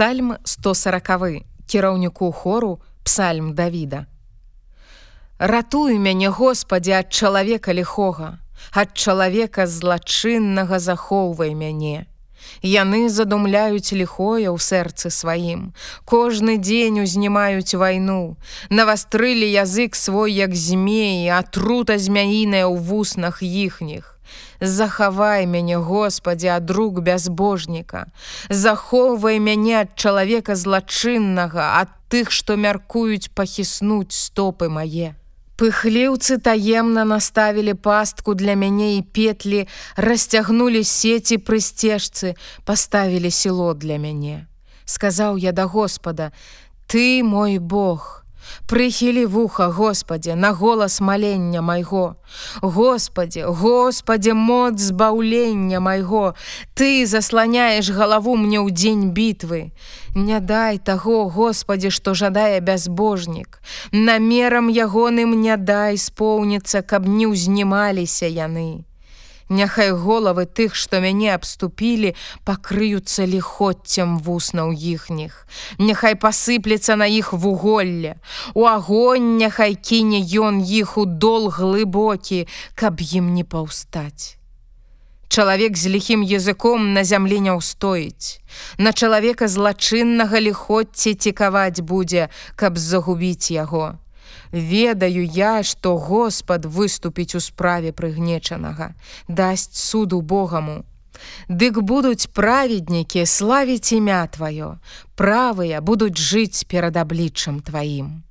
Псальм 140 кіраўніку хору псальм Давіда. Ратуй мяне Господі ад чалавека ліхога, ад чалавека злачыннага захоўвай мяне. Яны задумляюць ліхое ў сэрцы сваім. Кожны дзень узнімаюць вайну. Навастрылі язык свой як змеі, атрута змяіная ў вуснах іхніх. Захавай мяне, Господі, ад рук бязбожніка. Захоўвай мяне ад чалавека злачыннага, ад тых, што мяркуюць пахіснуць стопы мае. Пыхліўцы таемна наставілі пастку для мяне і петлі, расцягнулі сеці пры сцежцы, паставілі сіло для мяне. Сказаў я да Господа: « Ты мой Бог, Прыхілі вуха, Господе, на голас малення майго. Господе, Господе, моц збаўлення майго, Ты засланяеш галаву мне ў дзень бітвы. Не дай таго, Господе, што жадае бязбожнік. Намерам ягоным не дай споўніцца, каб не ўзнімаліся яны. Няхай головы тых, што мяне абступілі, пакрыюцца ліхоццем вуснаў іхніх. Няхай пасыплецца на іх вуголле. У агонь няхай кіне ён іх у дол глыбокі, каб ім не паўстаць. Чалавек з ліхім языком на зямлі не ўстоіць. На чалавека злачыннага ліхоцці цікаваць будзе, каб загубіць яго. Ведаю я, што Господ выступіць у справе прыгнечанага, дасць суду Богаму. Дык будуць праведнікі славіць імя тваё, правыя будуць жыць перад абліччам тваім.